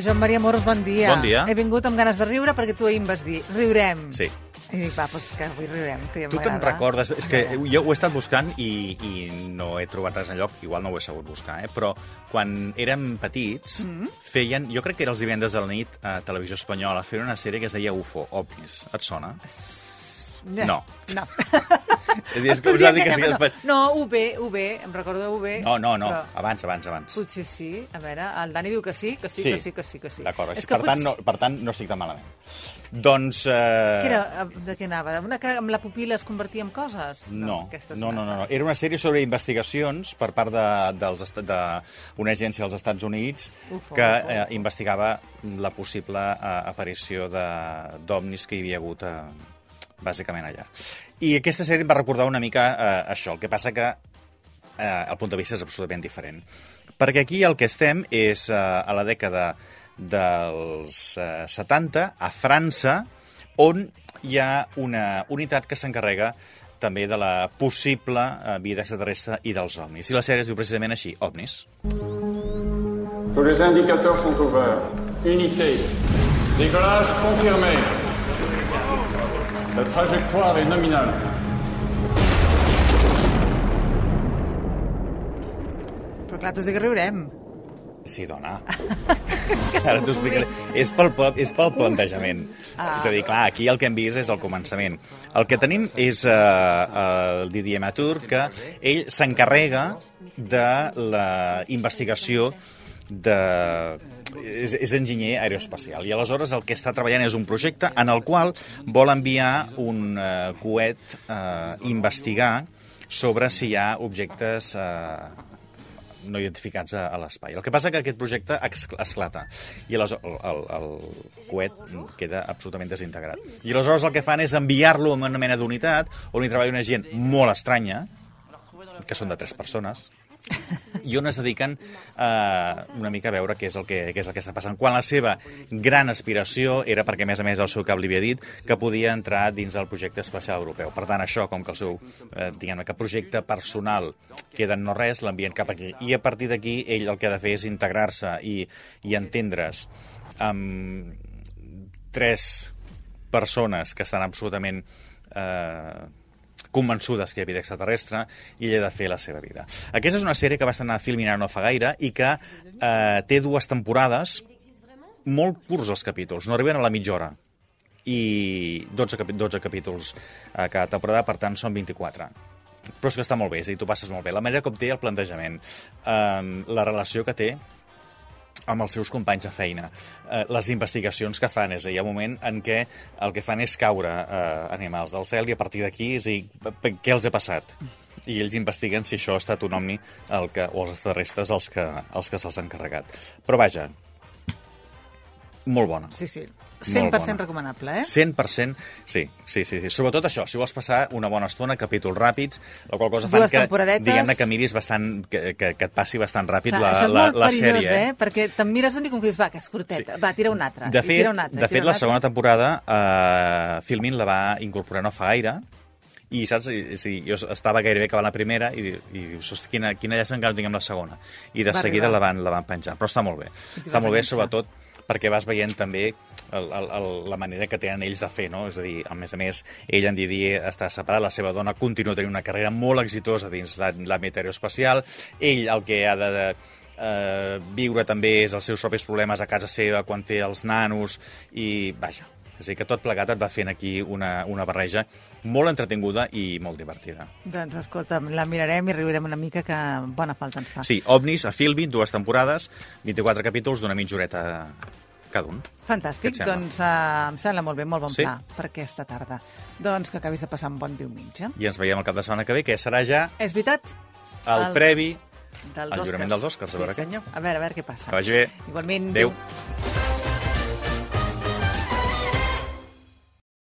Joan Maria Moros, bon dia. Bon dia. He vingut amb ganes de riure perquè tu ahir em vas dir, riurem. Sí. I dic, va, doncs que avui riurem, que ja Tu te'n recordes... És que jo ho he estat buscant i, i no he trobat res enlloc, igual no ho he sabut buscar, eh? però quan érem petits Mm. feien, jo crec que era els divendres de la nit a Televisió Espanyola, feien una sèrie que es deia UFO, OVNIs. Et sona? No. No. És, a és que us ha dit que sí es- No, UB, UB, em recordo de UB. No, no, no, però abans, abans, abans. Potser sí. A veure, el Dani diu que sí, que sí, Sí. que sí, que sí, que sí. D'acord, per, tant, potser- no, per tant, no estic tan malament. Doncs... Eh... Què era, de què anava? Una que amb la pupila es convertia en coses? No, no, una no, no, no. altra. Era una sèrie sobre investigacions per part de, dels, estat- d'una agència dels Estats Units Ufo, que ufo. eh, investigava la possible eh, aparició de- d'ovnis que hi havia hagut eh, bàsicament allà. I aquesta sèrie em va recordar una mica eh, això, el que passa que eh, el punt de vista és absolutament diferent. Perquè aquí el que estem és eh, a la dècada dels eh, 70, a França, on hi ha una unitat que s'encarrega també de la possible eh, vida extraterrestre i dels ovnis. I la sèrie es diu precisament així, ovnis. Tous les indicateurs sont ouverts. Unité. Décollage confirmé. La trajectoire est nominale. Però clar, tu has dit que riurem. Sí, dona. Ara t'ho explicaré. És pel, és pel plantejament. Ah. És a dir, clar, aquí el que hem vist és el començament. El que tenim és uh, el Didier Matur, que ell s'encarrega de la investigació de... És, és enginyer aeroespacial i aleshores el que està treballant és un projecte en el qual vol enviar un uh, coet a uh, investigar sobre si hi ha objectes uh, no identificats a, a l'espai. El que passa que aquest projecte esclata i aleshores el, el, el coet queda absolutament desintegrat. I aleshores el que fan és enviar-lo a una mena d'unitat on hi treballa una gent molt estranya, que són de tres persones, i on es dediquen eh, una mica a veure què és, el que, què és el que està passant. Quan la seva gran aspiració era, perquè a més a més el seu cap li havia dit, que podia entrar dins el projecte espacial europeu. Per tant, això, com que el seu eh, que projecte personal queda en no res, l'envien cap aquí. I a partir d'aquí, ell el que ha de fer és integrar-se i, i entendre's amb tres persones que estan absolutament eh, convençudes que hi ha vida extraterrestre i ella ha de fer la seva vida. Aquesta és una sèrie que va estar a Filminar no fa gaire i que eh, té dues temporades molt curts els capítols, no arriben a la mitja hora. I 12, capi 12 capítols a cada temporada, per tant són 24 però és que està molt bé, és a dir, tu passes molt bé. La manera com té el plantejament eh, la relació que té amb els seus companys de feina, eh, les investigacions que fan, és a dir, hi ha un moment en què el que fan és caure eh, animals del cel i a partir d'aquí, és dir, què els ha passat? I ells investiguen si això ha estat un omni el que, o els extraterrestres els que, els que se'ls han carregat. Però vaja, molt bona. Sí, sí. Molt 100% bona. recomanable, eh? 100%, sí, sí, sí, sí. Sobretot això, si vols passar una bona estona, capítols ràpids, la qual cosa fan Dues que, diguem-ne, que miris bastant, que, que, que et passi bastant ràpid Clar, la, això és la, molt la perillós, sèrie. eh? Perquè te'n mires un i com que dius, va, que és curteta, Sí. va, tira una altra. De fet, tira una altra, de fet la segona temporada eh, Filmin la va incorporar no fa gaire i saps, I- sí, jo estava gairebé acabant la primera i, i dius, hosti, quina, quina llàstima que no tinguem la segona i de Va seguida arribar. la van, la van penjar, però està molt bé està molt bé sobretot perquè vas veient també el, el, el, la manera que tenen ells de fer, no? És a dir, a més a més, ell, en Didier, està separat, la seva dona continua tenint una carrera molt exitosa dins la- l'àmbit aeroespacial, ell el que ha de, de eh, viure també és els seus propis problemes a casa seva quan té els nanos i, vaja, és a dir, que tot plegat et va fent aquí una, una barreja molt entretinguda i molt divertida. Doncs escolta, la mirarem i riurem una mica, que bona falta ens fa. Sí, OVNIs a Filmin, dues temporades, 24 capítols d'una mitja horeta cada un. Fantàstic, Què doncs uh, em sembla molt bé, molt bon Sí? pla per aquesta tarda. Doncs que acabis de passar un bon diumenge. I ens veiem el cap de setmana que ve, que serà ja És veritat? el Els- previ dels al lliurament dels Oscars, a Sí, veure què. senyor. A veure, a veure què passa. Que vagi bé. Igualment. Adéu. adéu.